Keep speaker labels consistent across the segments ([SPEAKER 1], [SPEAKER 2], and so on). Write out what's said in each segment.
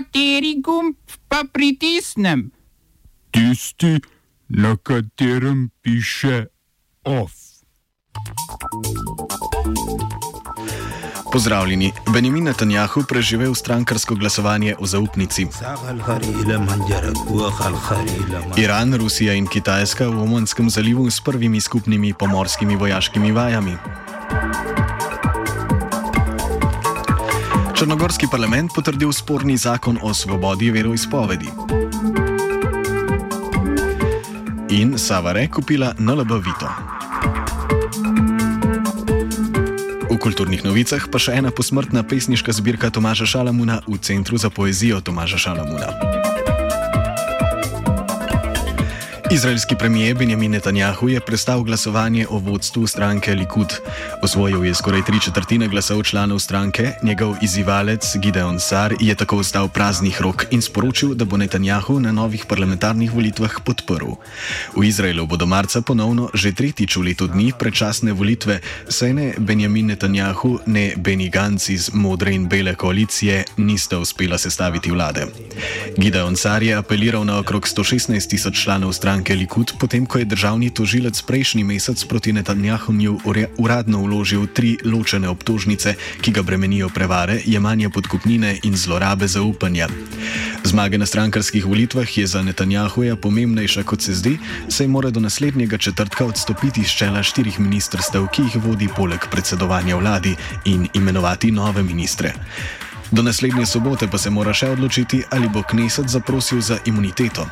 [SPEAKER 1] Kateri gumb pa pritisnem?
[SPEAKER 2] Tisti, na katerem piše OF.
[SPEAKER 3] Pozdravljeni. Benjamin Netanjahu preživel strankarsko glasovanje o zaupnici. Iran, Rusija in Kitajska v Omanskem zalivu s prvimi skupnimi pomorskimi vojaškimi vajami. Črnogorski parlament potrdil sporni zakon o svobodi veroizpovedi. In Savare kupila NLB Vito. V kulturnih novicah pa še ena posmrtna pesniška zbirka Tomaža Šalamuna v Centru za poezijo Tomaža Šalamuna. Izraelski premijer Benjamin Netanjahu je prestal glasovanje o vodstvu stranke Likud. Osvojil je skoraj tri četrtine glasov članov stranke, njegov izzivalec Gideon Sar je tako ostal praznih rok in sporočil, da bo Netanjahu na novih parlamentarnih volitvah podprl. V Izraelu bodo marca ponovno že tretjič v letu dni predčasne volitve, saj ne Benjamin Netanjahu, ne Beni Gantz iz modre in bele koalicije nista uspela sestaviti vlade. Gideon Sar je apeliral na okrog 116 tisoč članov stranke stranke Likud, potem ko je državni tožilec prejšnji mesec proti Netanjahuju uradno uložil tri ločene obtožnice, ki ga bremenijo prevare, jemanje podkupnine in zlorabe zaupanja. Zmage na strankarskih volitvah je za Netanjahuja pomembnejša kot se zdi, saj mora do naslednjega četrtka odstopiti z čela štirih ministrstev, ki jih vodi poleg predsedovanja vladi in imenovati nove ministre. Do naslednje sobote pa se mora še odločiti, ali bo Kneset zaprosil za imuniteto.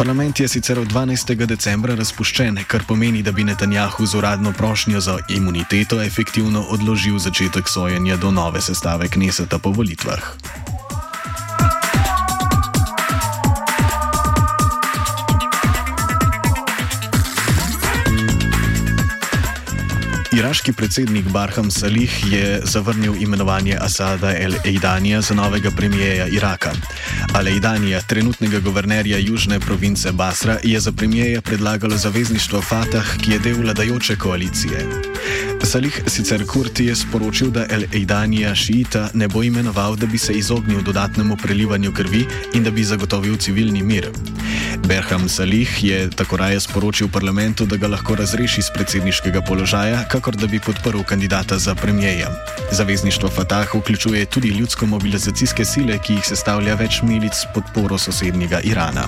[SPEAKER 3] Parlament je sicer od 12. decembra razpuščen, kar pomeni, da bi Netanjahu z uradno prošnjo za imuniteto efektivno odložil začetek sojenja do nove sestave Kneseta po volitvah. Iraški predsednik Barham Salih je zavrnil imenovanje Asada el-Eidanija za novega premijeja Iraka. Al-Eidanija, trenutnega guvernerja južne province Basra, je za premijeja predlagalo zavezništvo Fatah, ki je del vladajoče koalicije. Salih sicer Kurti je sporočil, da el-Eidanija šiita ne bo imenoval, da bi se izognil dodatnemu prelivanju krvi in da bi zagotovil civilni mir. Berham Salih je tako raje sporočil parlamentu, da ga lahko razreši z predsedniškega položaja, kakor da bi podprl kandidata za premijeja. Zavezništvo Fatah vključuje tudi ljudsko mobilizacijske sile, ki jih sestavlja več milic s podporo sosednjega Irana.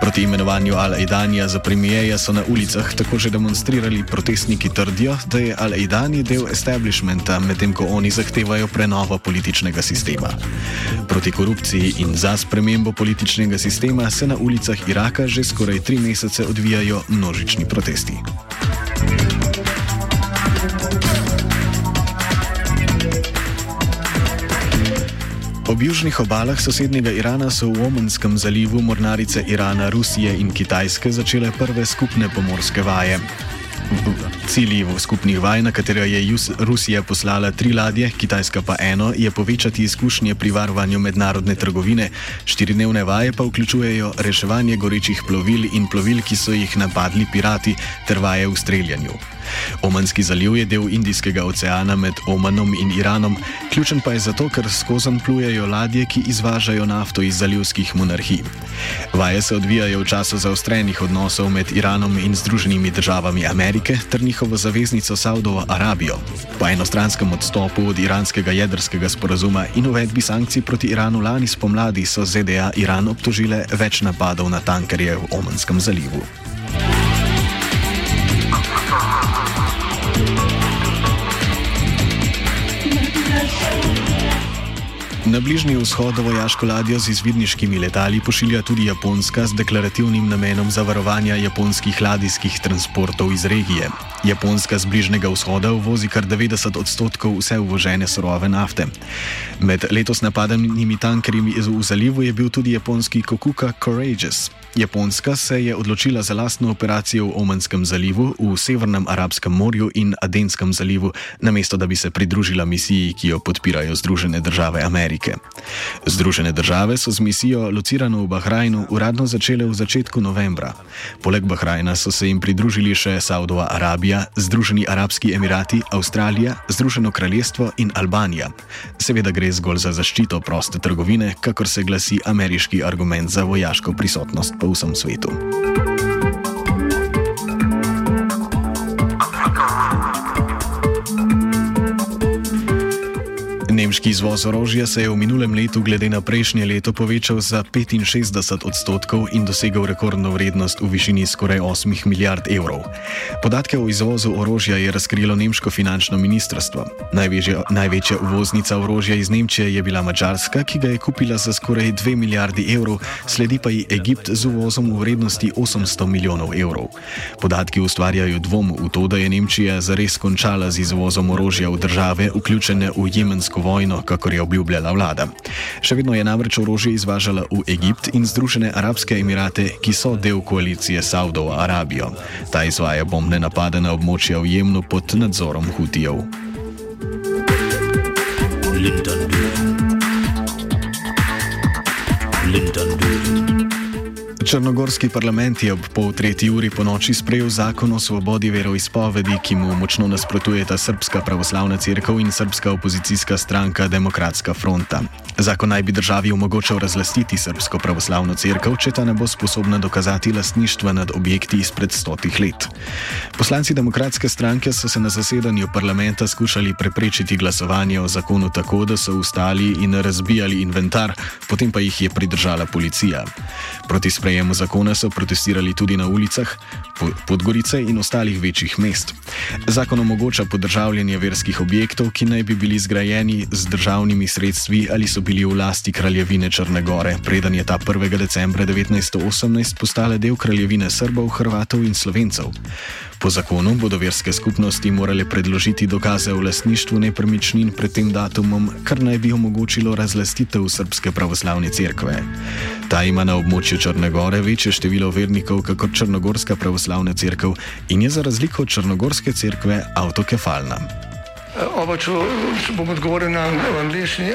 [SPEAKER 3] Proti imenovanju Al-Aidanija za premijeja so na ulicah tako že demonstrirali protestniki trdijo, da je Al-Aidani del establishmenta, medtem ko oni zahtevajo prenovo političnega sistema. Proti korupciji in za spremembo političnega sistema se na ulicah Iraka že skoraj tri mesece odvijajo množični protesti. Ob južnih obalah sosednjega Irana so v Omanskem zalivu mornarice Irana, Rusije in Kitajske začele prve skupne pomorske vaje. Cilji skupnih vaj, na katero je Rusija poslala tri ladje, Kitajska pa eno, je povečati izkušnje pri varovanju mednarodne trgovine, štiridnevne vaje pa vključujejo reševanje gorečih plovil in plovil, ki so jih napadli pirati, ter vaje v streljanju. Omanski zaliv je del Indijskega oceana med Omanom in Iranom, ključen pa je zato, ker skozi plujejo ladje, ki izvažajo nafto iz zalivskih monarhij. Vaje se odvijajo v času zaostrenih odnosov med Iranom in Združenimi državami Amerike ter njihovo zaveznico Saudovo Arabijo. Po enostranskem odstopu od iranskega jedrskega sporazuma in uvedbi sankcij proti Iranu lani spomladi so ZDA Iran obtožile več napadov na tankerje v Omanskem zalivu. Na bližnji vzhod vojaško ladjo z izvidniškimi letali pošilja tudi Japonska z deklarativnim namenom zavarovanja japonskih ladijskih transportov iz regije. Japonska z bližnjega vzhoda uvozi kar 90 odstotkov vse uvožene surove nafte. Med letos napadenimi tankerji v zalivu je bil tudi japonski Kokuka Courageous. Japonska se je odločila za lastno operacijo v Omanskem zalivu, v Severnem Arabskem morju in Adenskem zalivu, namesto da bi se pridružila misiji, ki jo podpirajo Združene države Amerike. Združene države so z misijo locirano v Bahrajnu uradno začele v začetku novembra. Poleg Bahrajna so se jim pridružili še Saudova Arabija. Arabija, Združeni arabski emirati, Avstralija, Združeno kraljestvo in Albanija. Seveda gre zgolj za zaščito proste trgovine, kakor se glasi ameriški argument za vojaško prisotnost po vsem svetu. Nemški izvoz orožja se je v minulem letu glede na prejšnje leto povečal za 65 odstotkov in dosegel rekordno vrednost v višini skoraj 8 milijard evrov. Podatke o izvozu orožja je razkrilo nemško finančno ministrstvo. Največja, največja uvoznica orožja iz Nemčije je bila Mačarska, ki ga je kupila za skoraj 2 milijardi evrov, sledi pa ji Egipt z uvozom v vrednosti 800 milijonov evrov. Podatki ustvarjajo dvom v to, da je Nemčija zares končala z izvozom orožja v države, vključene v jemensko vojno, kakor je obljubljala vlada. Še vedno je namreč orožje izvažala v Egipt in Združene arabske emirate, ki so del koalicije Saudovo Arabijo. Ta izvaja bombne napade na območja v Jemnu pod nadzorom Hutijev. Linton. Črnogorski parlament je ob pol tretji uri po noči sprejel zakon o svobodi veroizpovedi, ki mu močno nasprotujeta Srpska pravoslavna crkva in Srpska opozicijska stranka Demokratska fronta. Zakon naj bi državi omogočal razlastiti Srpsko pravoslavno crkvo, če ta ne bo sposobna dokazati lastništva nad objekti izpred stotih let. Poslanci Demokratske stranke so se na zasedanju parlamenta skušali preprečiti glasovanje o zakonu tako, da so ustali in razbijali inventar, potem pa jih je pridržala policija. Proti sprejemu zakona so protestirali tudi na ulicah Podgorice in ostalih večjih mest. Zakon omogoča podržavljanje verskih objektov, ki naj bi bili zgrajeni z državnimi sredstvi ali so bili v lasti kraljevine Črne Gore, preden je ta 1. decembra 1918 postala del kraljevine Srbov, Hrvatov in Slovencev. Po zakonu bodo verske skupnosti morale predložiti dokaze o lasništvu nepremičnin pred tem datumom, kar naj bi omogočilo razlastitev Srpske pravoslavne cerkve. Ta ima na območju Črne Gore večje število vernikov kot Črnogorska pravoslavna cerkev in je za razliko od Črnogorske cerkve avtokefalna.
[SPEAKER 4] Oba, če bom odgovoril na angliški.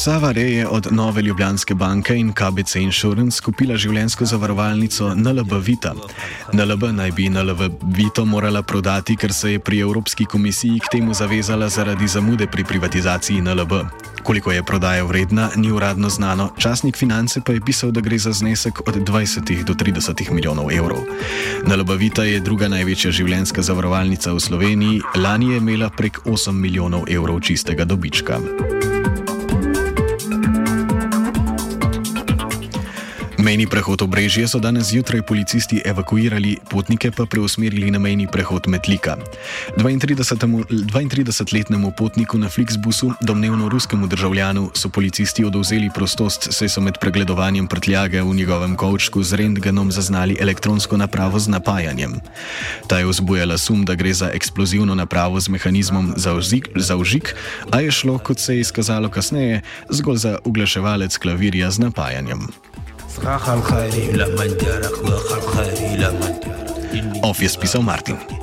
[SPEAKER 3] Sava Re je od Nove Ljubljanske banke in KBC Insurance kupila življensko zavarovalnico NLB Vita. NLB naj bi NLB Vito morala prodati, ker se je pri Evropski komisiji k temu zavezala zaradi zamude pri privatizaciji NLB. Koliko je prodaja vredna, ni uradno znano, časnik finance pa je pisal, da gre za znesek od 20 do 30 milijonov evrov. NLB Vita je druga največja življenska zavarovalnica v Sloveniji, lani je imela prek 8 milijonov evrov čistega dobička. Mejni prehod Obrežje so danes zjutraj policisti evakuirali, potnike pa preusmerili na mejni prehod Metlika. 32-letnemu potniku na Flixbusu, domnevno ruskemu državljanu, so policisti oduzeli prostost, saj so med pregledovanjem prtljage v njegovem kovčku z rentgenom zaznali elektronsko napravo z napajanjem. Ta je vzbujala sum, da gre za eksplozivno napravo z mehanizmom za, ozik, za užik, a je šlo, kot se je izkazalo kasneje, zgolj za uglaševalec klavirja z napajanjem. Of je spisal Martin.